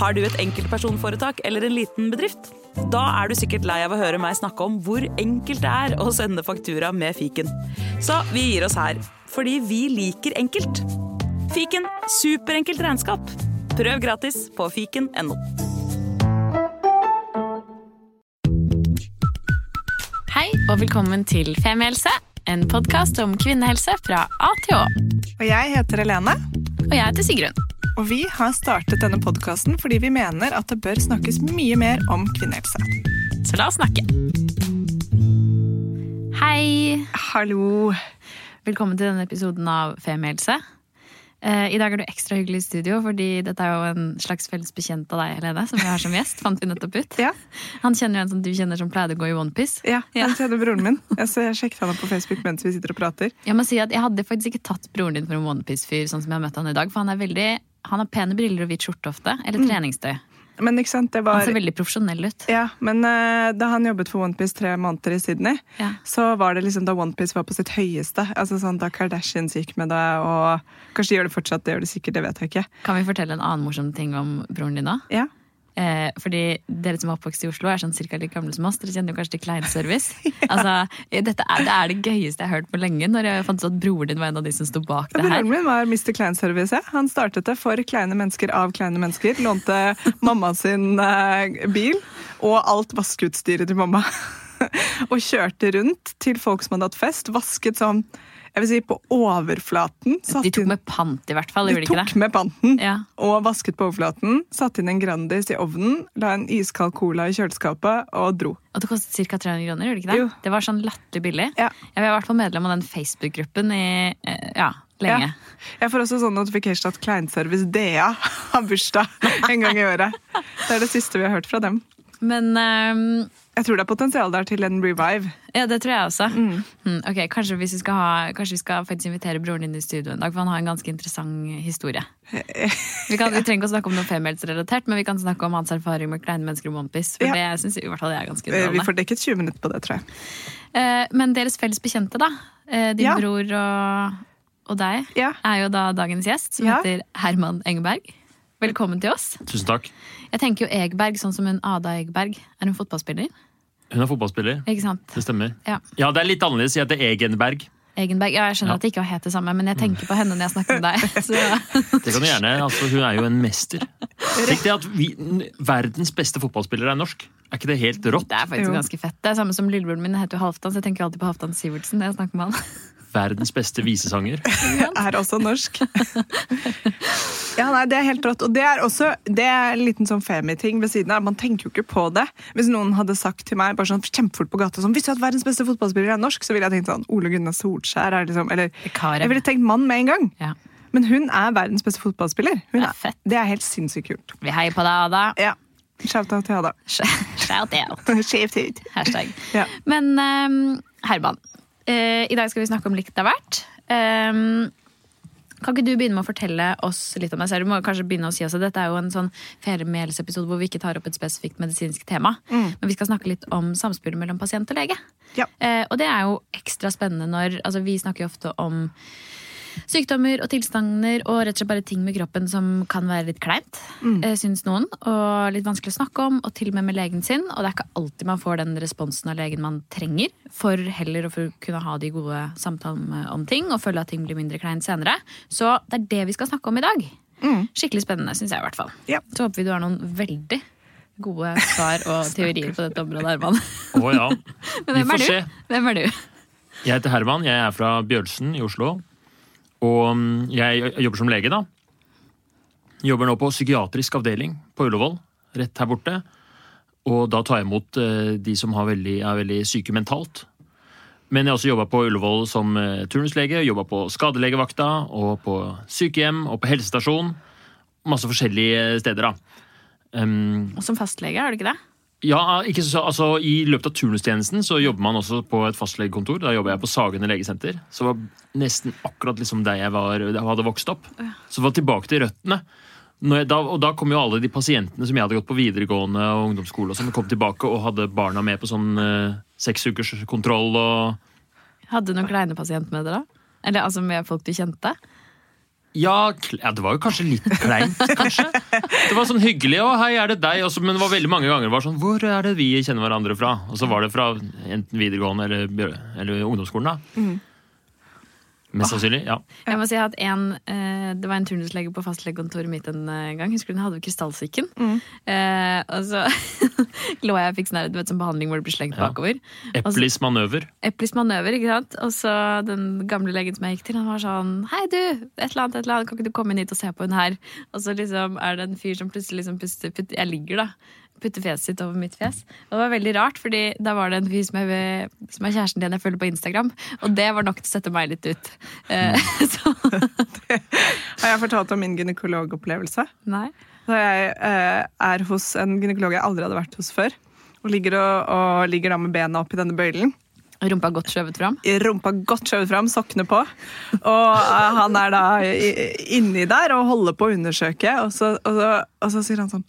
Har du et enkeltpersonforetak eller en liten bedrift? Da er du sikkert lei av å høre meg snakke om hvor enkelt det er å sende faktura med fiken. Så vi gir oss her, fordi vi liker enkelt. Fiken superenkelt regnskap. Prøv gratis på fiken.no. Hei og velkommen til Femihelse, en podkast om kvinnehelse fra A til Å. Og jeg heter Helene, Og jeg heter Sigrun. og vi har startet denne podkasten fordi vi mener at det bør snakkes mye mer om kvinnehelse. Så la oss snakke. Hei! Hallo! Velkommen til denne episoden av Femihelse. Eh, I dag er du ekstra hyggelig i studio, fordi dette er jo en slags felles bekjent av deg, Helene, som vi har som gjest. fant vi nettopp ut. Ja, Han kjenner jo en som du kjenner som pleide å gå i Onepiece. ja, Ja. jeg kjenner broren min. Jeg, så jeg sjekket han opp på Facebook mens vi sitter og prater. Jeg må si at jeg hadde faktisk ikke tatt broren din for en Onepiece-fyr, sånn som jeg har møtt han i dag, for han er veldig han har pene briller og hvit skjorte ofte, eller treningstøy. Men ikke sant, det Han ser veldig profesjonell ut. ja, men uh, da han jobbet for OnePiece tre måneder i Sydney, Ja. så var det liksom da OnePiece var på sitt høyeste. Altså sånn Da Kardashians gikk med det, og kanskje de gjør det fortsatt, det gjør de sikkert, det vet jeg ikke. Kan vi fortelle en annen morsom ting om broren din da? Ja, Eh, fordi dere som er oppvokst i Oslo, er sånn cirka like gamle som oss. Dere kjenner jo kanskje til Kleinservice. altså, eh, dette er, det er det gøyeste jeg har hørt på lenge, når jeg fant ut at broren din var en av de som sto bak det her. Broren min var Mr. Kleinservice. Ja. Han startet det for kleine mennesker av kleine mennesker. Lånte mamma sin eh, bil og alt vaskeutstyret til mamma. og kjørte rundt til folk som hadde hatt fest. Vasket sånn, jeg vil si på overflaten. satt De tok inn- med pant, i hvert fall. de tok med panten Ja. og vasket på overflaten. Satte inn en Grandis i ovnen, la en iskald cola i kjøleskapet og dro. Og det kostet ca. 300 kroner, gjorde det ikke det? Jo. Det var sånn latterlig billig. Ja. Jeg var i hvert fall medlem av den Facebook-gruppen i eh, ja, lenge. Ja. Jeg får også sånn notification at Kleinservice DA har bursdag en gang i året. Det er det siste vi har hørt fra dem. Men eh, Jeg tror det er potensial der til en revive. Ja, det tror jeg også. Mm, ok, Kanskje, hvis vi skal ha, kanskje vi skal faktisk invitere broren din i studio en dag, for han har en ganske interessant historie. Vi, kan, vi trenger ikke å snakke om noe femihetsrelatert, men vi kan snakke om hans erfaring med kleine mennesker og Onepiece. For Ja. det synes jeg i hvert fall jeg er ganske underholdende. Vi får dekket 20 minutter på det, tror jeg. Eh, men deres felles bekjente, da. eh, Din Ja. bror og, og deg, Ja. er jo da dagens gjest, som Ja. heter Herman Engeberg. Velkommen til oss. Tusen takk. Jeg tenker jo Egberg, sånn som hun Ada Egberg. Er hun fotballspiller? Hun er fotballspiller. Ikke sant? Det stemmer. Ja. Ja, det er litt annerledes. Jeg heter Egenberg. Egenberg. Ja, jeg skjønner Ja. at det ikke het det samme, men jeg tenker på henne når jeg snakker med deg. Så. Det kan du gjerne. Altså, hun er jo en mester. Tenk det at vi, verdens beste fotballspiller er norsk. Er ikke det helt rått? Det er faktisk Jo. ganske fett. Det er samme som lillebroren min heter jo Halvdan, så jeg tenker alltid på Halvdan Sivertsen når jeg snakker med han. Verdens beste visesanger. Er også norsk. Ja, nei, Det er helt rått. Og det er også det er en liten sånn femi-ting ved siden av. Man tenker jo ikke på det. Hvis noen hadde sagt til meg bare sånn kjempefort på gata sånn, Hvis du at verdens beste fotballspiller er norsk, så ville jeg tenkt sånn Ole Gunnar Solskjær er liksom Eller Karev. jeg ville tenkt mann med en gang. Ja. Men hun er verdens beste fotballspiller. Hun Det er er, fett. det er helt sinnssykt kult. Vi heier på deg, Ada. Ja. Shout-out til Ada. Shout out. Skjevt ut. Hashtag. Ja. Men um, Herman, eh, i dag skal vi snakke om likt av hvert. Ehm, kan ikke du begynne med å fortelle oss litt om deg selv? Du må kanskje begynne å si også, Dette er jo en sånn feriemeddelsepisode hvor vi ikke tar opp et spesifikt medisinsk tema. Men vi skal snakke litt om samspillet mellom pasient og lege. Ja. Eh, og det er jo ekstra spennende når altså Vi snakker jo ofte om sykdommer og tilstander og rett og slett bare ting med kroppen som kan være litt kleint, mm. syns noen. Og litt vanskelig å snakke om, og til og med med legen sin. Og det er ikke alltid man får den responsen av legen man trenger, for heller å kunne ha de gode samtalene om ting og føle at ting blir mindre kleint senere. Så det er det vi skal snakke om i dag. Skikkelig spennende, syns jeg i hvert fall. Ja. Så håper vi du har noen veldig gode svar og teorier på dette området, Herman. Oh, ja. Men hvem er se. du? Hvem er du? Jeg heter Herman. Jeg er fra Bjølsen i Oslo. Og mm, jeg jobber som lege, da. Jobber nå på psykiatrisk avdeling på Ullevål, rett her borte. Og da tar jeg imot eh, de som veldig, er veldig syke mentalt. Men jeg har også jobba på Ullevål som eh, turnuslege. Jobba på skadelegevakta og på sykehjem og på helsestasjon. Masse forskjellige steder, da. Um, Og som fastlege, er du ikke det? Ja, ikke så, altså I løpet av turnustjenesten så jobber man også på et fastlegekontor. Da jobber jeg på Sagene legesenter. Så var nesten akkurat liksom der jeg var, jeg hadde vokst opp. Så var tilbake til røttene. Jeg, da, og da kom jo alle de pasientene som jeg hadde gått på videregående og ungdomsskole, og sånn, kom tilbake og hadde barna med på sånn eh, seks ukers og Hadde du noen kleine pasient med dere? Eller altså med folk du kjente? Ja, ja, det var jo kanskje litt kleint, kanskje. Det var sånn hyggelig, og hei, er det deg? Også, men det var veldig mange ganger var sånn, hvor er det vi kjenner hverandre fra? Og så var det fra enten videregående eller, eller ungdomsskolen, da. Mest sannsynlig, ja. Jeg må si at en, eh, Det var en turnuslege på fastlegekontoret mitt en eh, gang. Husker du den hadde krystallsyken? Eh, og så lå jeg og fikk sånn vet, sånn behandling hvor det blir slengt Ja. bakover. Eplis manøver. Eplis manøver, ikke sant? Og så den gamle legen som jeg gikk til, han var sånn Hei, du! Et eller annet, et eller annet. Kan ikke du komme inn hit og se på hun her? Og så liksom er det en fyr som plutselig liksom puster putt, Jeg ligger, da. Putter fjeset sitt over mitt fjes. Og det var veldig rart, fordi da var det en fyr som, som er kjæresten din jeg følger på Instagram. Og det var nok til å sette meg litt ut. Uh, så Har jeg fortalt om min gynekologopplevelse? nei. Da jeg uh, er hos en gynekolog jeg aldri hadde vært hos før, og ligger, og, og ligger da med bena i denne bøylen. Rumpa godt skjøvet fram. Rumpa godt skjøvet fram, sokkene på. Og eh, han er da inni der og holder på å undersøke, og så, og så, og så sier han sånn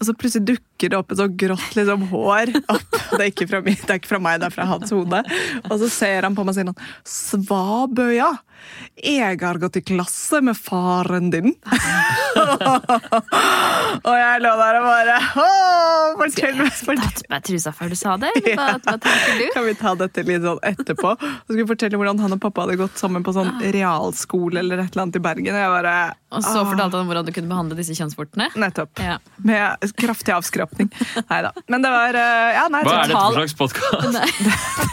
og så plutselig dukker det opp et sånt grått liksom, hår. Opp. Det, er ikke fra, mi- det er ikke fra meg, det er fra hans hode. Og så ser han på meg og sier han, Svabøya, jeg har gått i klasse med faren din. og jeg lå der og bare Åh, fortell meg, fortell Tatt på meg trusa før du sa det? Eller hva, hva tenker du? kan vi ta dette litt sånn etterpå? Og skal vi fortelle hvordan han og pappa hadde gått sammen på sånn realskole eller et eller annet i Bergen. Og jeg bare Og så ah, fortalte han hvordan du kunne behandle disse kjønnsvortene. Nettopp. Ja. Med kraftig avskrapning. Nei da. Men det var eh, Ja, nei, Hva er dette for slags podkast?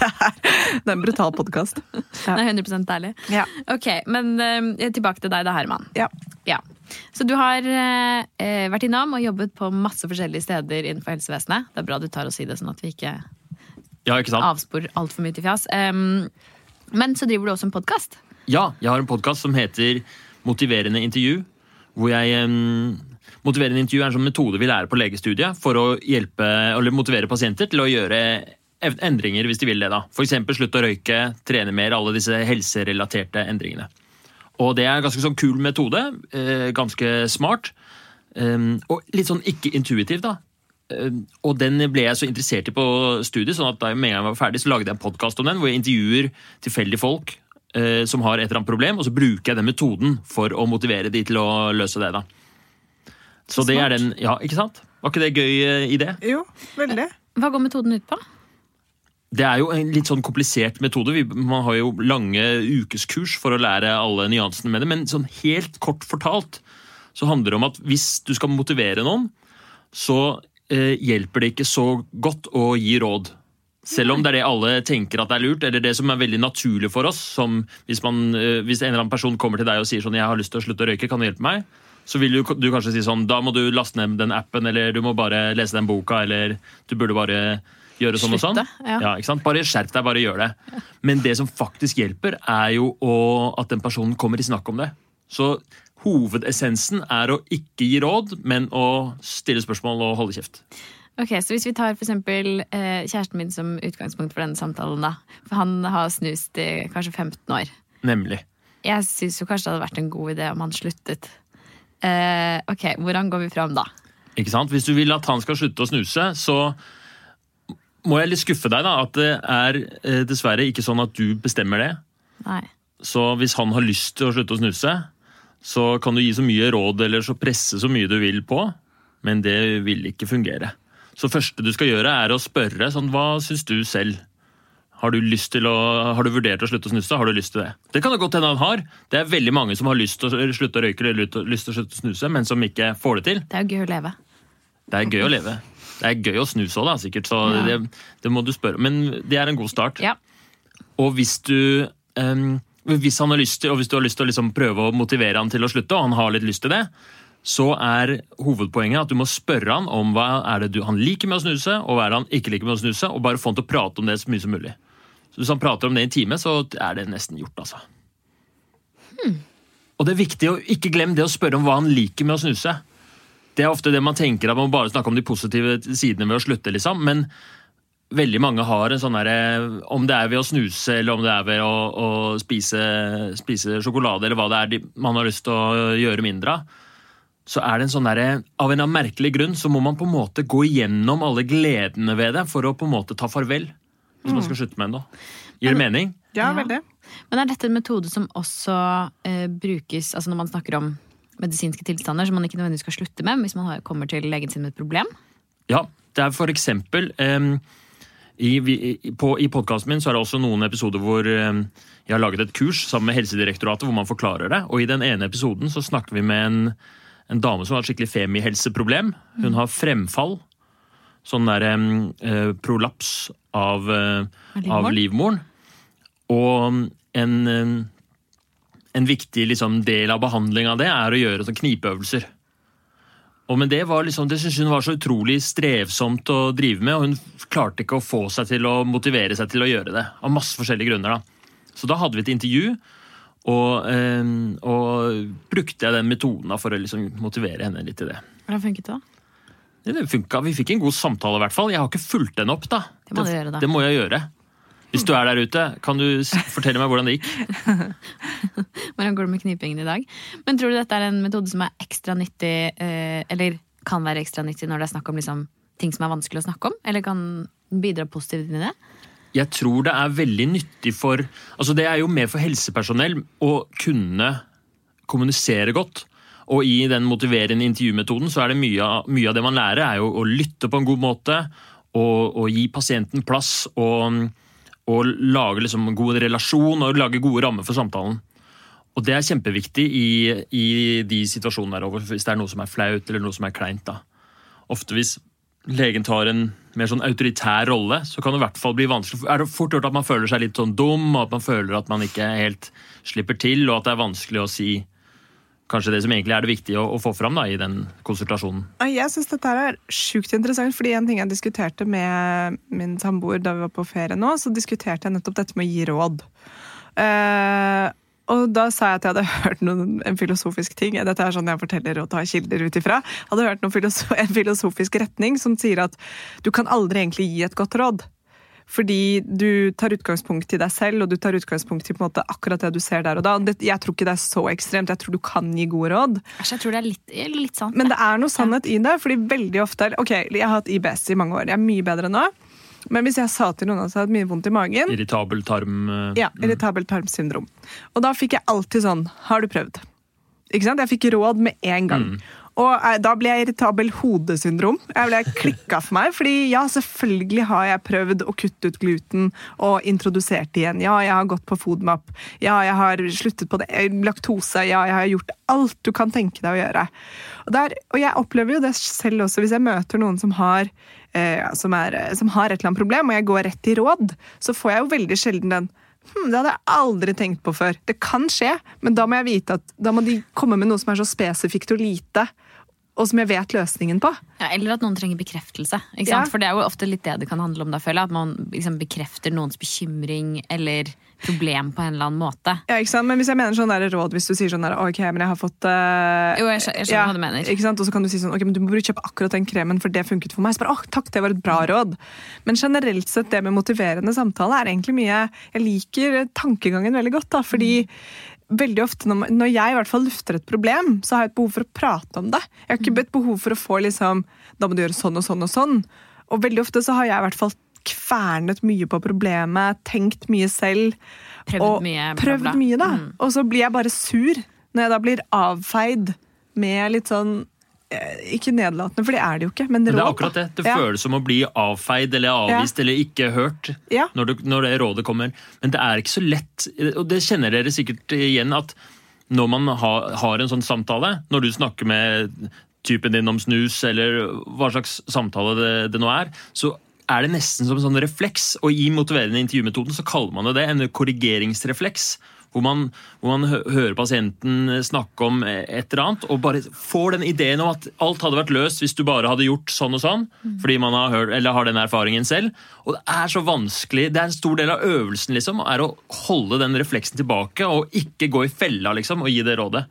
det er en brutal podkast. Det er 100% ærlig. Ja. Ok, men uh, tilbake til deg da, Herman. ja. Ja. Så du har uh, vært innom og jobbet på masse forskjellige steder innenfor helsevesenet. Det er bra du tar og sier det, sånn at vi ikke Ja, ikke sant? avsporer altfor mye til fjas. Um, men så driver du også en podkast. Ja, jeg har en podkast som heter Motiverende intervju. Hvor jeg um, Motiverende intervju er en sånn metode vi lærer på legestudiet for å hjelpe, eller motivere pasienter til å gjøre endringer hvis de vil det. da. F.eks. slutte å røyke, trene mer, alle disse helserelaterte endringene. Og det er en ganske sånn kul metode. Eh, ganske smart. og litt sånn ikke intuitiv, da. Um, og den ble jeg så interessert i på studiet, sånn at da jeg var ferdig, så lagde jeg en podkast om den, hvor jeg intervjuer tilfeldige folk eh, som har et eller annet problem, og så bruker jeg den metoden for å motivere de til å løse det. da. Så det er den, ja, ikke sant? Var ikke det gøy eh, idé? Jo, veldig. Hva går metoden ut på? Det er jo en litt sånn komplisert metode. Man har jo lange ukeskurs for å lære alle nyansene med det, men sånn helt kort fortalt så handler det om at hvis du skal motivere noen, så eh, hjelper det ikke så godt å gi råd. Selv om det er det alle tenker at det er lurt, eller det som er veldig naturlig for oss. som Hvis, man, eh, hvis en eller annen person kommer til deg og sier sånn 'jeg har lyst til å slutte å røyke, kan du hjelpe meg?' Så vil du, du kanskje si sånn 'da må du laste ned den appen', eller 'du må bare lese den boka', eller 'du burde bare gjøre sånn og sånn'. Ja. Ja? Bare skjerp deg, bare gjør det. Men det som faktisk hjelper, er jo å, at den personen kommer i snakk om det. Så hovedessensen er å ikke gi råd, men å stille spørsmål og holde kjeft. Ok, Så hvis vi tar for eksempel eh, kjæresten min som utgangspunkt for denne samtalen, da. For han har snust i kanskje 15 år. Nemlig. Jeg syns jo kanskje det hadde vært en god idé om han sluttet. Eh, ok, hvordan går vi fram da? Ikke sant? Hvis du vil at han skal slutte å snuse, så må jeg litt skuffe deg, da. At det er eh, dessverre ikke sånn at du bestemmer det. Nei. Så hvis han har lyst til å slutte å snuse, så kan du gi så mye råd eller så presse så mye du vil på, men det vil ikke fungere. Så første du skal gjøre, er å spørre sånn, hva syns du selv? Har du, lyst til å, har du vurdert å slutte å snuse? Har du lyst til det? Det kan det godt hende han har. Det er veldig mange som har lyst til å slutte å røyke eller lyst til å slutte å snuse, men som ikke får det til. Det er gøy å leve. Det er gøy å leve. Det er gøy å snuse òg, sikkert. Så Ja. det, det må du spørre. Men det er en god start. Ja. Og hvis du um, hvis han har lyst til, og hvis du har lyst til å liksom prøve å motivere han til å slutte, og han har litt lyst til det, så er hovedpoenget at du må spørre han om hva er det du, han liker med å snuse, og hva er det han ikke liker med å snuse, og bare få han til å prate om det så mye som mulig. Så Hvis han prater om det i en time, så er det nesten gjort, altså. Og det er viktig å ikke glemme det å spørre om hva han liker med å snuse. Det er ofte det man tenker at man bare snakker om de positive sidene ved å slutte, liksom. Men veldig mange har en sånn derre Om det er ved å snuse, eller om det er ved å, å spise, spise sjokolade, eller hva det er de, man har lyst til å gjøre mindre av, så er det en sånn derre Av en eller merkelig grunn så må man på en måte gå igjennom alle gledene ved det for å på en måte ta farvel. Hvis man skal slutte med noe. Gir det mening? Ja, veldig. Men er dette en metode som også eh, brukes altså når man snakker om medisinske tilstander som man ikke nødvendigvis skal slutte med hvis man kommer til legen sin med et problem? Ja, det er for eksempel um, i, i, på, I podkasten min så er det også noen episoder hvor jeg har laget et kurs sammen med Helsedirektoratet hvor man forklarer det. Og i den ene episoden så snakker vi med en, en dame som har et skikkelig femihelseproblem. Hun har fremfall. Sånn der um, prolaps av, uh, Av livmoren? Og en, en viktig liksom, del av behandlinga av det er å gjøre sånn knipeøvelser. Og men det var liksom, det syntes hun var så utrolig strevsomt å drive med, og hun klarte ikke å få seg til å motivere seg til å gjøre det. Av masse forskjellige grunner. da. Så da hadde vi et intervju, og, eh, og brukte jeg den metoden for å liksom motivere henne litt til det. Hvordan funket det? da? Det funka. Vi fikk en god samtale, i hvert fall. Jeg har ikke fulgt den opp, da. Det må du gjøre, da. Det må jeg gjøre. Hvis du er der ute, kan du fortelle meg hvordan det gikk? Hvordan går det med knipingen i dag? Men tror du dette er en metode som er ekstra nyttig, eh, eller kan være ekstra nyttig når det er snakk om liksom, ting som er vanskelig å snakke om? Eller kan bidra positivt inn i det? Jeg tror det er veldig nyttig for Altså Det er jo mer for helsepersonell å kunne kommunisere godt. Og i den motiverende intervjumetoden så er det mye av, mye av det man lærer, er jo å lytte på en god måte. Og, og gi pasienten plass. Og, og lage liksom en god relasjon og lage gode rammer for samtalen. Og det er kjempeviktig i, i de situasjonene der over, hvis det er noe som er flaut eller noe som er kleint. da. Ofte hvis legen tar en mer sånn autoritær rolle, så kan det i hvert fall bli vanskelig. Er det fort gjort at man føler seg litt sånn dum, og at man føler at man ikke helt slipper til, og at det er vanskelig å si kanskje det som egentlig er det viktige å, å få fram da, i den konsultasjonen. Jeg syns dette er sjukt interessant, fordi en ting jeg diskuterte med min samboer da vi var på ferie nå, så diskuterte jeg nettopp dette med å gi råd. Uh, og da sa jeg at jeg hadde hørt noen, en filosofisk ting. Dette er sånn jeg forteller og tar kilder ut ifra. Hadde hørt noen filoso en filosofisk retning som sier at du kan aldri egentlig gi et godt råd. Fordi du tar utgangspunkt i deg selv, og du tar utgangspunkt i på en måte akkurat det du ser der og da. Det, jeg tror ikke det er så ekstremt. Jeg tror du kan gi gode råd. Jeg tror det er litt, litt sant. Men det er noe sannhet i det, fordi veldig ofte Ok, jeg har hatt IBS i mange år. Jeg er mye bedre nå. Men hvis jeg sa til noen at jeg hadde mye vondt i magen Irritabel tarm Uh, Ja, irritabel tarmsyndrom. Og da fikk jeg alltid sånn Har du prøvd? Ikke sant? Jeg fikk råd med en gang. Og eh, da ble jeg irritabel hodesyndrom. Jeg ble klikka for meg. fordi ja, selvfølgelig har jeg prøvd å kutte ut gluten og introdusert det igjen. Ja, jeg har gått på FODMAP. Ja, jeg har sluttet på det. laktose. Ja, jeg har gjort alt du kan tenke deg å gjøre. Og, der, og jeg opplever jo det selv også hvis jeg møter noen som har, eh, som, er, som har et eller annet problem, og jeg går rett i råd, så får jeg jo veldig sjelden den Hm, det hadde jeg aldri tenkt på før. Det kan skje, men da må jeg vite at da må de komme med noe som er så spesifikt og lite, og som jeg vet løsningen på. Ja, eller at noen trenger bekreftelse. Ja. For det er jo ofte litt det det kan handle om. da, føler jeg, At man liksom bekrefter noens bekymring eller problem på en eller annen måte. Ja, ikke sant? Men hvis jeg mener sånn der råd, hvis du sier sånn der, ok, men jeg har fått uh, Jo, jeg skjø- jeg skjønner hva du mener. Ikke sant? Og så kan du si sånn, ok, men du må kjøpe akkurat den kremen, for det funket for meg. Så bare, åh, takk, det var et bra råd. Men generelt sett, det med motiverende samtale er egentlig mye Jeg liker tankegangen veldig godt, da, fordi veldig ofte når, når jeg i hvert fall lufter et problem, så har jeg et behov for å prate om det. Jeg har ikke et behov for å få liksom Da må du gjøre sånn og sånn og sånn. Og veldig ofte så har jeg i hvert fall kvernet mye på problemet, tenkt mye selv. Prøvd og mye, Prøvd Prøvd bra. mye, da. Mm. Og så blir jeg bare sur når jeg da blir avfeid med litt sånn Ikke nedlatende, for det er det jo ikke, men Men det er akkurat det. Det Ja. føles som å bli avfeid eller avvist eller ikke hørt Ja. når, det, når det rådet kommer. Men det er ikke så lett, og det kjenner dere sikkert igjen, at når man har, har en sånn samtale, når du snakker med typen din om snus, eller hva slags samtale det, det nå er, så er det nesten som en sånn refleks. Og i motiverende intervjumetoden så kaller man det det, en korrigeringsrefleks. Hvor man, hvor man hører pasienten snakke om et eller annet, og bare får den ideen om at alt hadde vært løst hvis du bare hadde gjort sånn og sånn, fordi man har, hørt, eller har den erfaringen selv. Og det er så vanskelig, det er en stor del av øvelsen liksom, er å holde den refleksen tilbake, og ikke gå i fella liksom, og gi det rådet.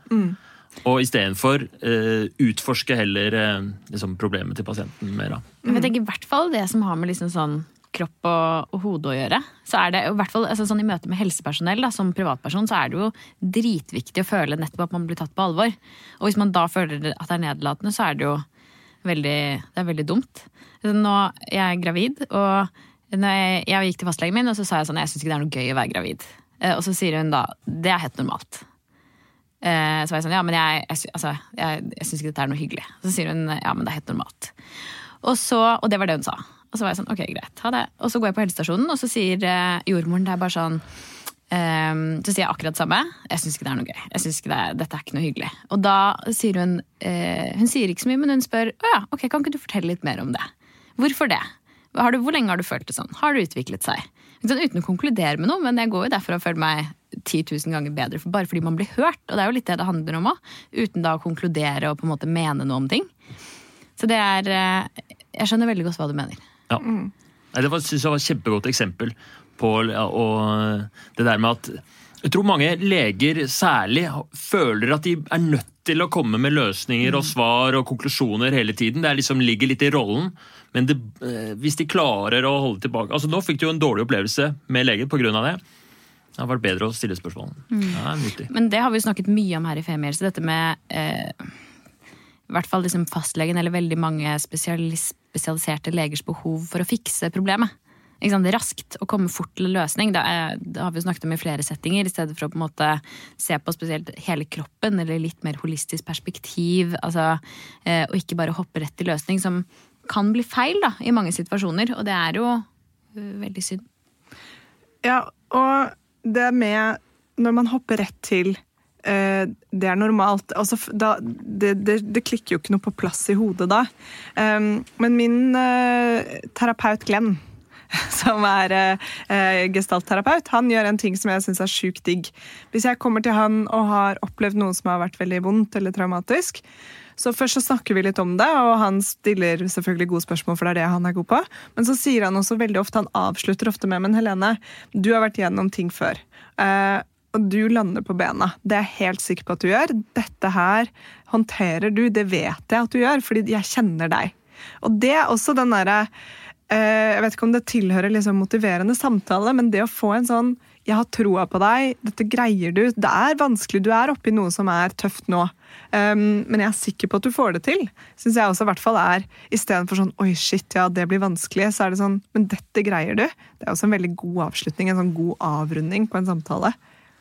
Og istedenfor uh, utforske heller uh, liksom, problemet til pasienten mer. Mm. Jeg tenker i hvert fall det som har med liksom sånn kropp og, og hode å gjøre. Så er det i hvert fall altså sånn I møte med helsepersonell da, som privatperson, så er det jo dritviktig å føle nettopp at man blir tatt på alvor. Og hvis man da føler at det er nedlatende, så er det jo veldig, det er veldig dumt. Nå, jeg er gravid, og når jeg, jeg gikk til fastlegen min og så sa jeg sånn, jeg syns ikke det er noe gøy å være gravid. Eh, og så sier hun da det er helt normalt. Eh, så var jeg sånn ja, men jeg, jeg, altså, jeg, jeg syns ikke dette er noe hyggelig. Så sier hun ja, men det er helt normalt. Og, så, og det var det hun sa. Og så var jeg sånn ok, greit, ha det. Og så går jeg på helsestasjonen, og så sier eh, jordmoren det bare sånn Um, så sier jeg akkurat det samme. Jeg syns ikke det er noe gøy. Jeg synes ikke det er, Dette er ikke noe hyggelig. Og da sier hun eh, Hun sier ikke så mye, men hun spør å ja, ok, kan ikke du fortelle litt mer om det. Hvorfor det? Du, hvor lenge har du følt det sånn? Har det utviklet seg? Sånn, Uten å konkludere med noe, men jeg går jo derfor og føler meg 10 000 ganger bedre for, bare fordi man blir hørt. Og det er jo litt det det handler om òg. Uten da å konkludere og på en måte mene noe om ting. Så det er eh, Jeg skjønner veldig godt hva du mener. Ja. Mm. det var, synes jeg var et kjempegodt eksempel på det der med at Jeg tror mange leger særlig føler at de er nødt til å komme med løsninger og svar og konklusjoner hele tiden. Det er liksom ligger litt i rollen. Men det, eh, hvis de klarer å holde tilbake altså Nå fikk du jo en dårlig opplevelse med legen pga. det. Det har vært bedre å stille spørsmål. Ja. Men det har vi snakket mye om her i Femihelse. Dette med eh, i hvert fall liksom fastlegen eller veldig mange spesialis spesialiserte legers behov for å fikse problemet. Raskt og komme fort til løsning. Det, er, det har vi jo snakket om i flere settinger. I stedet for å på en måte se på spesielt hele kroppen eller litt mer holistisk perspektiv. Altså, eh, og ikke bare hoppe rett til løsning, som kan bli feil da, i mange situasjoner. Og det er jo eh, veldig synd. Ja, og det med når man hopper rett til det er normalt. Altså, da, det, det, det klikker jo ikke noe på plass i hodet da. Men min eh, terapeut Glenn, som er eh, gestaltterapeut, han gjør en ting som jeg syns er sjukt digg. Hvis jeg kommer til han og har opplevd noe som har vært veldig vondt eller traumatisk, så først så snakker vi litt om det, og han stiller selvfølgelig gode spørsmål, for det er det han er god på. Men så sier han også veldig ofte, han avslutter ofte med, men Helene, du har vært gjennom ting før. Eh, og du lander på bena. Det er jeg helt sikker på at du gjør. Dette her håndterer du, det vet jeg at du gjør, fordi jeg kjenner deg. Og det er også den derre eh, Jeg vet ikke om det tilhører liksom motiverende samtale, men det å få en sånn 'Jeg har troa på deg. Dette greier du.' Det er vanskelig. Du er oppi noe som er tøft nå. Um, men jeg er sikker på at du får det til. Synes jeg også i hvert fall er Istedenfor sånn 'oi, shit, ja, det blir vanskelig', så er det sånn 'men dette greier du'. Det er også en veldig god avslutning, en sånn god avrunding på en samtale.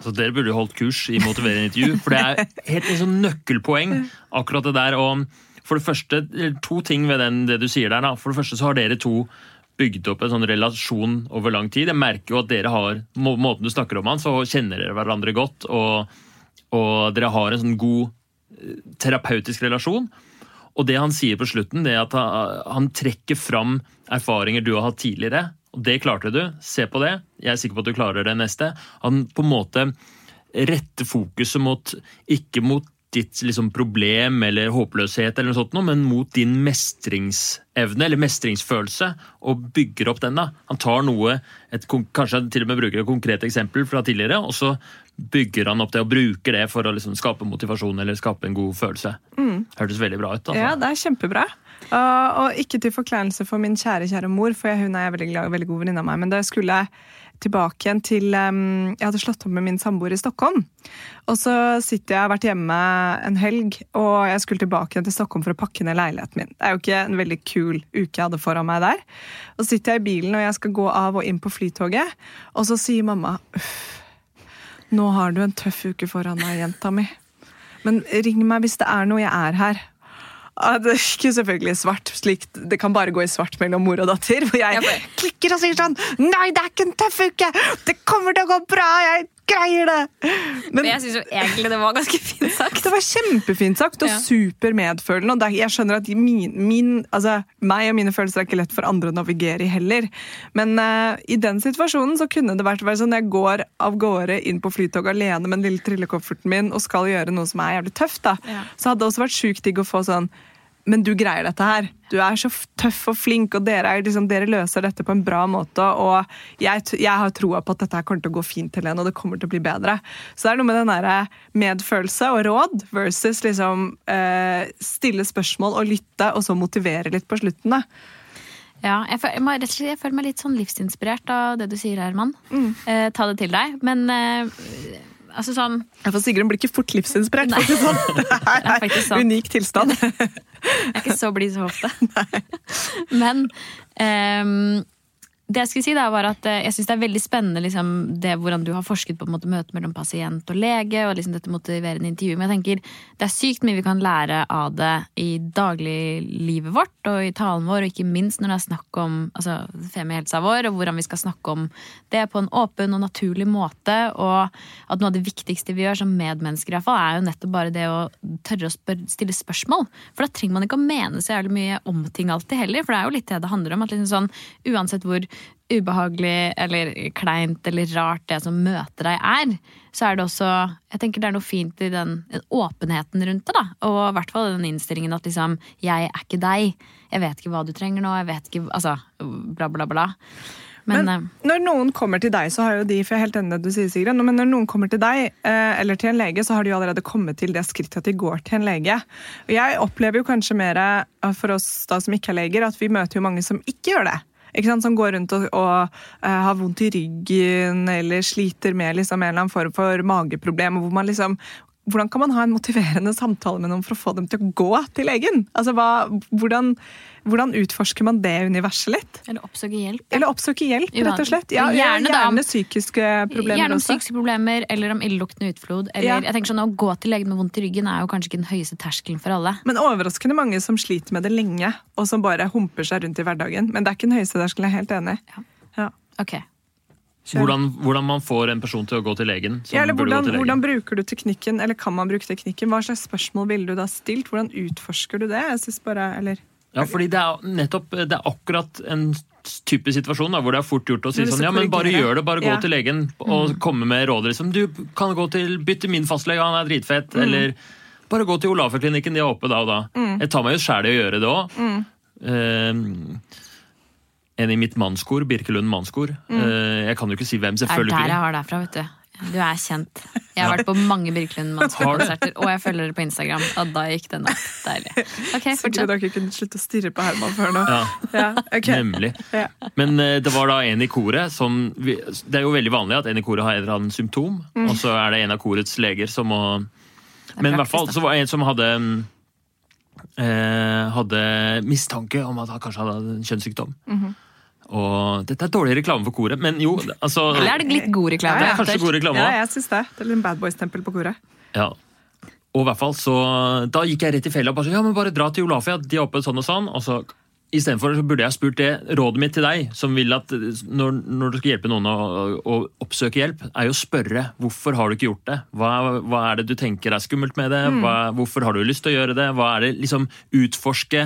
Så Dere burde holdt kurs i motiverende intervju, for det er helt sånn nøkkelpoeng. akkurat det der. Og for det første, To ting ved den, det du sier der. Da. For det første så har dere to bygd opp en sånn relasjon over lang tid. Jeg merker jo at dere har, må, måten du snakker om han, så kjenner dere hverandre godt. Og, og dere har en sånn god eh, terapeutisk relasjon. Og det han sier på slutten, det er at han, han trekker fram erfaringer du har hatt tidligere. Og det klarte du. Se på det. Jeg er sikker på at du klarer det neste. Han på en måte retter fokuset mot ikke mot ditt liksom, problem eller håpløshet, eller noe sånt, men mot din mestringsevne eller mestringsfølelse, og bygger opp den. da. Han tar noe, et, kanskje til og med bruker et konkret eksempel fra tidligere, og så bygger han opp det og bruker det for å liksom, skape motivasjon eller skape en god følelse. Hørtes veldig bra ut. Altså. Ja, det er kjempebra. Og, og ikke til forkleinelse for min kjære, kjære mor, for hun er veldig, glad, veldig god venninne av meg. Men da jeg skulle tilbake igjen til um, Jeg hadde slått opp med min samboer i Stockholm. Og så sitter jeg, jeg har vært hjemme en helg, og jeg skulle tilbake igjen til Stockholm for å pakke ned leiligheten min. Det er jo ikke en veldig kul uke jeg hadde foran meg der. Og så sitter jeg i bilen, og jeg skal gå av og inn på flytoget, og så sier mamma uff, nå har du en tøff uke foran deg, jenta mi. Men ring meg hvis det er noe, jeg er her. Ja, det er ikke selvfølgelig svart. Slik, det kan bare gå i svart mellom mor og datter. Hvor jeg klikker og sier sånn Nei, det er ikke en tøff uke! Det kommer til å gå bra! Jeg greier det! Men jeg syns egentlig det var ganske fint sagt. det var kjempefint sagt og Ja. super medfølende. Og det er- jeg skjønner at min, min, altså, meg og mine følelser er ikke lett for andre å navigere i heller. Men uh, i den situasjonen så kunne det vært vært sånn jeg går av gårde inn på flytoget alene med den lille trillekofferten min og skal gjøre noe som er jævlig tøft. da. Ja. Så hadde det også vært sjukt digg å få sånn men du greier dette her. Du er så tøff og flink, og dere, er liksom, dere løser dette på en bra måte. Og jeg, jeg har troa på at dette her kommer til å gå fint, Helene, og det kommer til å bli bedre. Så det er noe med den der medfølelse og råd versus liksom eh, stille spørsmål og lytte, og så motivere litt på slutten. da. Ja, jeg, føler, jeg føler meg litt sånn livsinspirert av det du sier, Herman. Mm. Eh, ta det til deg. Men eh, altså sånn Ja, For Sigrun blir ikke fort livsinspirert. for å si Sånn. Det er, Det er unik tilstand. Jeg er ikke så blid så ofte. Men ehm, det jeg skulle si da, var at eh, jeg syns det er veldig spennende liksom, det, hvordan du har forsket på måte, møte mellom pasient og lege, og liksom, dette motiverende intervjuet. Men jeg tenker det er sykt mye vi kan lære av det i dagliglivet vårt og i talen vår, og ikke minst når det er snakk om altså, femihelsa vår, og hvordan vi skal snakke om det på en åpen og naturlig måte. Og at noe av det viktigste vi gjør som medmennesker, i hvert fall, er jo nettopp bare det å tørre å spør stille spørsmål. For da trenger man ikke å mene så jævlig mye om ting alltid heller, for det er jo litt det det handler om. at liksom sånn, Uansett hvor ubehagelig eller kleint eller rart det som møter deg er, så er det også Jeg tenker det er noe fint i den, den åpenheten rundt det, da. Og i hvert fall den innstillingen at liksom Jeg er ikke deg. Jeg vet ikke hva du trenger nå. Jeg vet ikke Altså bla, bla, bla. Men, men når noen kommer til deg, så har jo de for jeg er helt enig det du sier, Sigrid, men når noen kommer til deg eh, eller til en lege, så har de jo allerede kommet til det skrittet at de går til en lege. Og jeg opplever jo kanskje mer for oss da som ikke er leger, at vi møter jo mange som ikke gjør det som går rundt og, og uh, har vondt i ryggen eller sliter med liksom, en eller annen form for mageproblem. hvor man liksom hvordan kan man ha en motiverende samtale med noen for å få dem til å gå til legen? Altså, hva, hvordan, hvordan, utforsker man det universet litt? Eller oppsøke hjelp. Eller oppsøke hjelp, rett og slett. Ja, gjerne, gjerne psykiske problemer gjerne om også. psykiske problemer, eller om illeluktende utflod. Eller, ja. jeg tenker sånn, Å gå til legen med vondt i ryggen er jo kanskje ikke den høyeste terskelen for alle. Men overraskende mange som sliter med det lenge, og som bare humper seg rundt i hverdagen. Men det er ikke den høyeste terskelen, jeg er helt enig. Ja. ja. Okay. Hvordan, hvordan, man får en person til å gå til legen. Ja, hvordan, legen. hvordan, bruker du teknikken, eller kan man bruke teknikken? Hva slags spørsmål ville du da stilt? Hvordan utforsker du det? Jeg synes bare, eller... Ja, fordi det er nettopp det er akkurat en type situasjon da, hvor det er fort gjort å si sånn Ja, men bare gjør det. Bare gå ja. til legen og mm. komme med råd. Liksom. Du kan gå til bytte min fastlege, han er dritfett. Mm. Eller bare gå til Olafer-klinikken, de er oppe da og da. Mm. Jeg tar meg jo sjæl i å gjøre det òg. En i mitt mannskor, Birkelund mannskor. Mm. Eh, jeg kan jo ikke si hvem, selvfølgelig. Det er der jeg har deg fra, vet du. Du er kjent. Jeg har vært på mange Birkelund Mannsgård-konserter, og jeg følger dere på Instagram. Og da gikk den opp. Deilig. Ok, Sikkert dere kunne slutte å stirre på Herman før nå. Ja, ja okay. Nemlig. Ja. Men uh, det var da en i koret som vi, Det er jo veldig vanlig at en i koret har et eller annet symptom, mm. og så er det en av korets leger som må Men i hvert fall så var det en som hadde eh, hadde mistanke om at han kanskje hadde en kjønnssykdom. Mm -hmm. Og dette er dårlig reklame for koret, men jo altså, Eller er det litt god reklame? Ja, ja. Kanskje god reklame Ja, jeg syns det. Det er litt Bad Boys-tempel på koret. Ja. Og i hvert fall så, Da gikk jeg rett i fella og bare så, ja, men bare dra til Olafia, de er oppe sånn og sånn. og så Istedenfor burde jeg spurt det rådet mitt til deg, som vil at når, når du skal hjelpe noen å, å, oppsøke hjelp, er jo å spørre hvorfor har du ikke gjort det? Hva, hva er det du tenker er skummelt med det? Mm. Hva, hvorfor har du lyst til å gjøre det? Hva er det liksom Utforske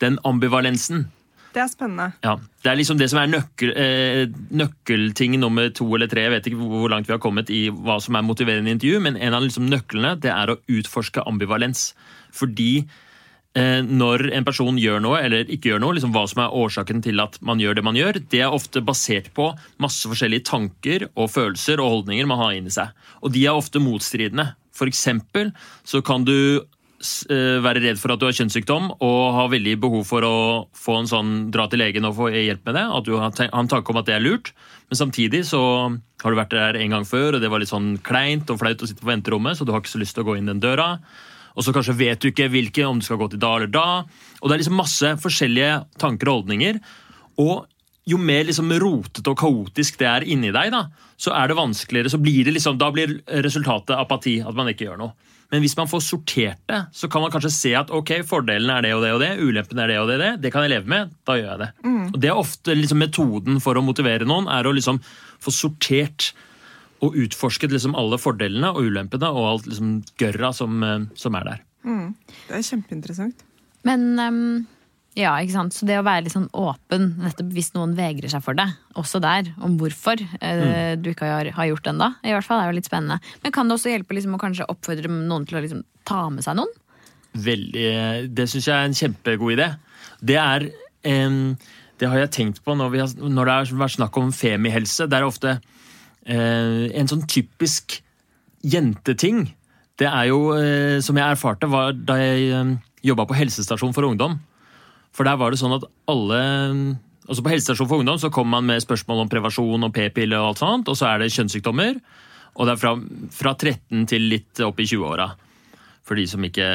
den ambivalensen. Det er spennende. Ja, Det er liksom det som er nøkkel, eh, nøkkelting nummer to eller tre. Jeg vet ikke hvor langt vi har kommet i hva som er motiverende intervju, men en av liksom nøklene det er å utforske ambivalens. Fordi eh, når en person gjør noe eller ikke gjør noe, liksom hva som er årsaken til at man gjør det man gjør, det er ofte basert på masse forskjellige tanker og følelser og holdninger man har inni seg. Og de er ofte motstridende. For eksempel så kan du være redd for at du har kjønnssykdom og har veldig behov for å få en sånn, dra til legen og få hjelp med det. At du har en tanke om at det er lurt. Men samtidig så har du vært der en gang før, og det var litt sånn kleint og flaut å sitte på venterommet, så du har ikke så lyst til å gå inn den døra. Og så kanskje vet du ikke hvilke, om du skal gå til da eller da. Og det er liksom masse forskjellige tanker og holdninger. Og jo mer liksom rotete og kaotisk det er inni deg, da, så er det vanskeligere, så blir det liksom, da blir resultatet apati. At man ikke gjør noe. Men hvis man får sortert det, så kan man kanskje se at ok, fordelen er det og det og det, ulempen er det og det og det. Det kan jeg leve med. Da gjør jeg det. Mm. Og Det er ofte liksom metoden for å motivere noen, er å liksom få sortert og utforsket liksom alle fordelene og ulempene og alt liksom gørra som, eh, som er der. Mm. Det er kjempeinteressant. Men um ja, ikke sant. Så det å være litt sånn åpen, nettopp hvis noen vegrer seg for det, også der, om hvorfor eh, mm. du ikke har, har gjort det ennå, i hvert fall, er jo litt spennende. Men kan det også hjelpe liksom, å kanskje oppfordre noen til å liksom, ta med seg noen? Veldig. Det syns jeg er en kjempegod idé. Det er eh, Det har jeg tenkt på når, har, når det har vært snakk om femihelse. Det er ofte eh, en sånn typisk jenteting. Det er jo, eh, som jeg erfarte var da jeg eh, jobba på helsestasjon for ungdom for der var det sånn at alle altså På helsestasjon for ungdom så kommer man med spørsmål om prevensjon og p-pille, og alt sånt, og så er det kjønnssykdommer. Og det er fra, fra 13 til litt opp i 20-åra. For de som ikke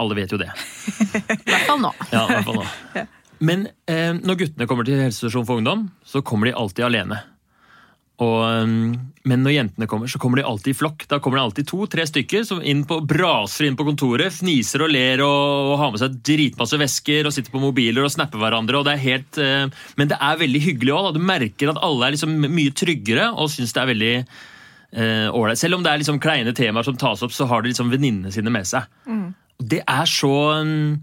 Alle vet jo det. I hvert fall nå. Ja, i hvert fall nå. Men eh, når guttene kommer til helsestasjon for ungdom, så kommer de alltid alene. Og, eh, men når jentene kommer, så kommer de alltid i flokk. Da kommer det alltid to-tre stykker som inn på, braser inn på kontoret, fniser og ler og, og har med seg dritmasse vesker og sitter på mobiler og snapper hverandre. og det er helt, uh, Men det er veldig hyggelig òg. Du merker at alle er liksom mye tryggere og syns det er veldig ålreit. Uh, Selv om det er liksom kleine temaer som tas opp, så har de liksom venninnene sine med seg. Mm. Det er så mm,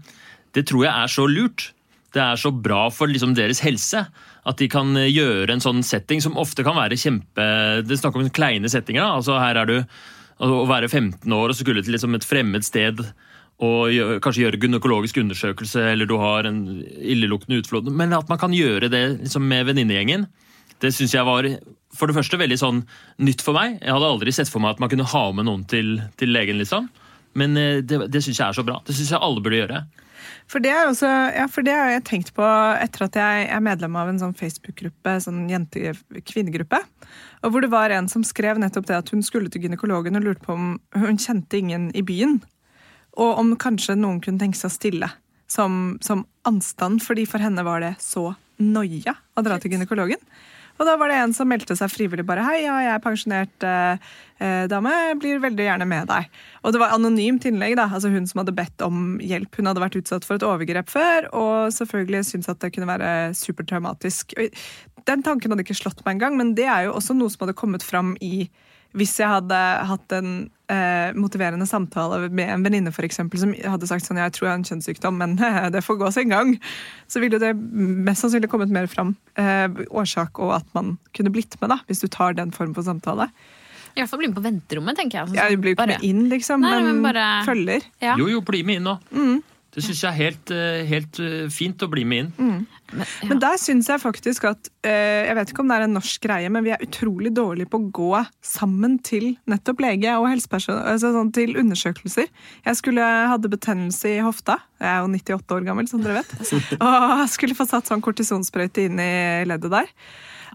Det tror jeg er så lurt. Det er så bra for liksom deres helse at de kan eh, gjøre en sånn setting som ofte kan være kjempe Det er snakk om kleine settinger. da, altså Her er du å være 15 år og skulle til liksom et fremmed sted og gjøre, kanskje gjøre gynekologisk undersøkelse, eller du har en illeluktende utflod. Men at man kan gjøre det liksom med venninnegjengen, det syns jeg var for det første veldig sånn nytt for meg. Jeg hadde aldri sett for meg at man kunne ha med noen til, til legen. liksom. Men eh, det, det syns jeg er så bra. Det syns jeg alle burde gjøre. For det, er også, ja, for det har jeg tenkt på etter at jeg er medlem av en sånn Facebook-gruppe, sånn jente-kvinnegruppe. Og hvor det var en som skrev nettopp det at hun skulle til gynekologen og lurte på om hun kjente ingen i byen. Og om kanskje noen kunne tenke seg å stille som, som anstand, fordi for henne var det så noia å dra til gynekologen. Og da var det en som meldte seg frivillig bare Hei, ja, jeg er pensjonert eh, dame, blir veldig gjerne med deg. Og det var anonymt innlegg, da. Altså hun som hadde bedt om hjelp. Hun hadde vært utsatt for et overgrep før, og selvfølgelig syntes at det kunne være supertraumatisk. Den tanken hadde ikke slått meg engang, men det er jo også noe som hadde kommet fram i hvis jeg hadde hatt en eh, motiverende samtale med en venninne som hadde sagt sånn, jeg tror jeg har en kjønnssykdom, men det får gå sin gang, så ville det mest sannsynlig kommet mer fram. Eh, årsak og at man kunne blitt med, da, hvis du tar den form for samtale. I hvert fall bli med på venterommet, tenker jeg. Jeg blir ikke Bare- med inn, liksom, Nei, men, men bare- følger. Ja. Jo, jo, bli med inn nå. Det syns jeg er helt, eh, helt eh, fint å bli med inn. Men, ja. Men der syns jeg faktisk at eh, Jeg vet ikke om det er en norsk greie, men vi er utrolig dårlige på å gå sammen til nettopp lege og helsepersonell, altså sånn til undersøkelser. Jeg skulle hadde betennelse i hofta. Jeg er jo 98 år gammel, som dere vet. Og skulle få satt sånn kortisonsprøyte inn i leddet der.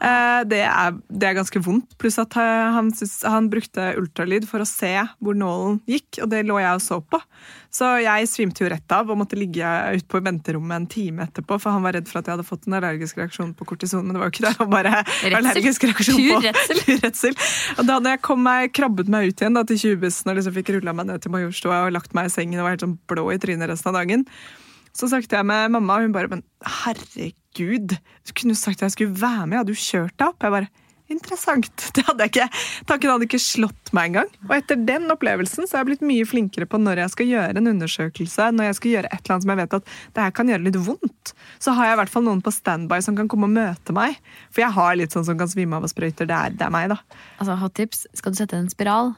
Eh, Det er, det er ganske vondt, pluss at eh, han, han brukte ultralyd for å se hvor nålen gikk, og det lå jeg og så på. Så jeg svimte jo rett av og måtte ligge ute på venterommet en time etterpå, for han var redd for at jeg hadde fått en allergisk reaksjon på kortison, men det var jo ikke det. var bare Redsel. allergisk reaksjon på redsel. redsel. Og da når jeg kom meg, krabbet meg ut igjen da, til 20-bussen og liksom fikk rulla meg ned til Majorstua og lagt meg i sengen og var helt sånn blå i trynet resten av dagen, så snakket jeg med mamma, og hun bare Men herregud, du kunne sagt at jeg skulle være med, hadde du kjørt deg opp? Jeg bare Interessant. Det hadde jeg ikke, Tanken hadde ikke slått meg engang. Og etter den opplevelsen så har jeg blitt mye flinkere på når jeg skal gjøre en undersøkelse, når jeg skal gjøre et eller annet som jeg vet at det her kan gjøre litt vondt, så har jeg i hvert fall noen på standby som kan komme og møte meg. For jeg har litt sånn som kan svime av og sprøyter. Det er, det er meg, da. Altså, hot tips. Skal du sette en spiral,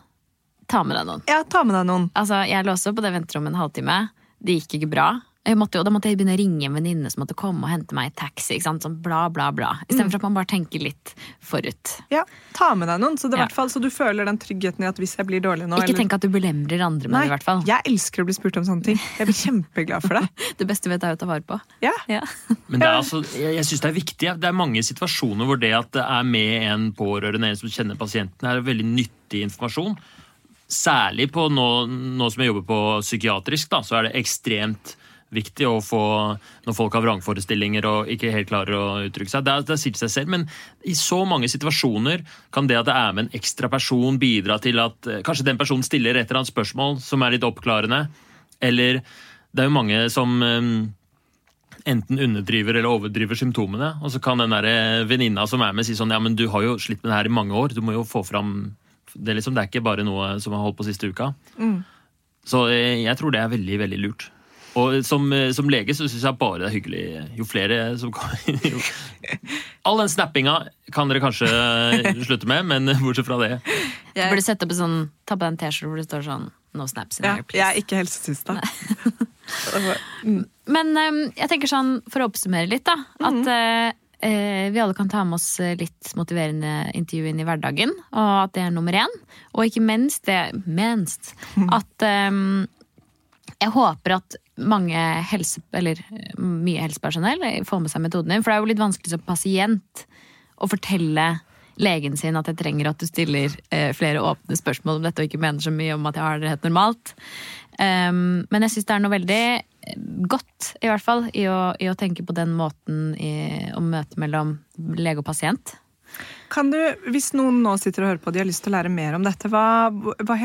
ta med deg noen. Ja, ta med deg noen. Altså, jeg låste opp på det venterommet en halvtime. Det gikk ikke bra. Jeg måtte jo, da måtte jeg begynne å ringe en venninne som måtte komme og hente meg i taxi. Ikke sant? Sånn bla, bla, bla. Istedenfor at man bare tenker litt forut. Ja, Ta med deg noen, så, det, Ja. hvert fall, så du føler den tryggheten i at hvis jeg blir dårlig nå Ikke eller- tenk at du belemrer andre med Nei, det, i hvert fall. Jeg elsker å bli spurt om sånne ting. Jeg blir kjempeglad for det. Det beste vet jeg å ta vare på. Ja. Ja. Men det er altså, jeg, jeg synes det er viktig. Det er mange situasjoner hvor det at det er med en pårørende, en som kjenner pasienten, er veldig nyttig informasjon. Særlig på nå, nå som jeg jobber på psykiatrisk, da, så er det ekstremt viktig å få Når folk har vrangforestillinger og ikke helt klarer å uttrykke seg. Det, det sier seg selv, men i så mange situasjoner kan det at det er med en ekstra person, bidra til at eh, kanskje den personen stiller et eller annet spørsmål som er litt oppklarende. Eller det er jo mange som eh, enten underdriver eller overdriver symptomene. Og så kan den der eh, venninna som er med, si sånn Ja, men du har jo slitt med det her i mange år. Du må jo få fram Det, er liksom, det er ikke bare noe som har holdt på siste uka. Så eh, jeg tror det er veldig, veldig lurt. Og som, eh, som lege så syns jeg bare det er hyggelig jo flere som kommer jo. All den snappinga kan dere kanskje eh, slutte med, men bortsett fra det. Du burde sette opp en sånn, ta på deg en T-skjorte hvor det står sånn No snaps in Ja, here, jeg er please. ikke helsesista. Men ehm, jeg tenker sånn, for å oppsummere litt, da. At eh, eh, vi alle kan ta med oss litt motiverende intervju inn i hverdagen. Og at det er nummer én. Og ikke minst det minst, at ehm, jeg håper at mange helse, eller mye helsepersonell får med seg metoden din. For det er jo litt vanskelig som pasient å fortelle legen sin at jeg trenger at du stiller eh, flere åpne spørsmål om dette, og ikke mener så mye om at jeg har det helt normalt. Um, men jeg syns det er noe veldig eh, godt i hvert fall, i å, i å tenke på den måten i, om møtet mellom lege og pasient. Kan du, Hvis noen nå sitter og hører på og de har lyst til å lære mer om dette, hva, hva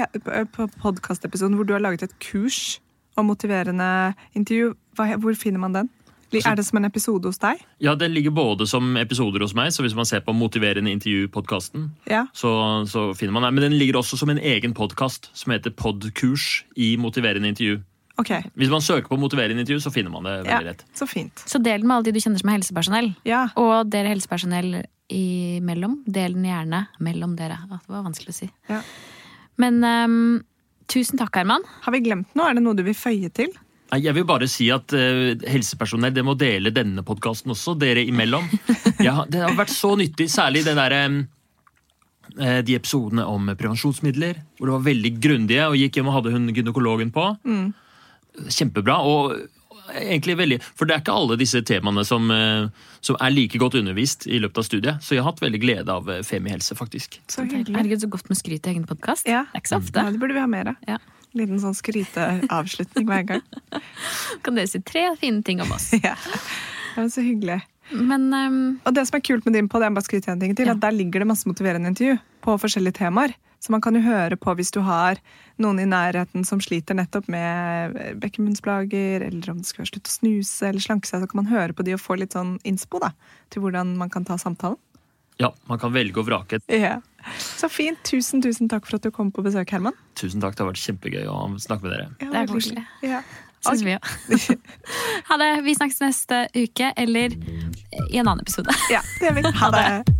på podkastepisoden hvor du har laget et kurs om motiverende intervju, hvor finner man den? Er det som en episode hos deg? Ja, Den ligger både som episoder hos meg, så hvis man ser på Motiverende intervju-podkasten, Ja. så, så finner man den. Men den ligger også som en egen podkast som heter Podkurs i motiverende intervju. Okay. Hvis man søker på motiverende intervju, så finner man det Ja, veldig lett. så fint. Så del den med alle de du kjenner som er helsepersonell. Ja. Og dere helsepersonell imellom. Del den gjerne mellom dere. Det var vanskelig å si. Ja. Men ehm, tusen takk, Herman. Har vi glemt noe? Er det noe du vil føye til? Jeg vil bare si at uh, helsepersonell det må dele denne podkasten også, dere imellom. Ja, det har vært så nyttig, særlig den der, eh, de episodene om prevensjonsmidler, hvor det var veldig grundige, og gikk hjem og hadde hun gynekologen på. Kjempebra. og egentlig veldig, For det er ikke alle disse temaene som, eh, som er like godt undervist i løpet av studiet. Så jeg har hatt veldig glede av eh, Femihelse, faktisk. Så hyggelig. Herregud, så godt med skryt i egen podkast. Ja. Det er ikke så ofte. Ja, det burde vi ha mer av. Ja. Liten sånn skryteavslutning hver gang. Kan dere si tre fine ting om oss. Ja. Det var så hyggelig. Men um... Og det som er kult med din ting til, Ja. at der ligger det masse motiverende intervju på forskjellige temaer. Så man kan jo høre på hvis du har noen i nærheten som sliter nettopp med bekkenbunnsplager, eller om det skal være slutt å snuse eller slanke seg, så kan man høre på de og få litt sånn innspo da, til hvordan man kan ta samtalen. Ja, Man kan velge å vrake. Ja. Så fint. Tusen, tusen takk for at du kom på besøk, Herman. Tusen takk, det har vært kjempegøy å snakke med dere. Ja, Det er koselig. Ja. syns vi òg. Ha det. Vi snakkes neste uke, eller i en annen episode. Ja, det gjør vi. Ha det.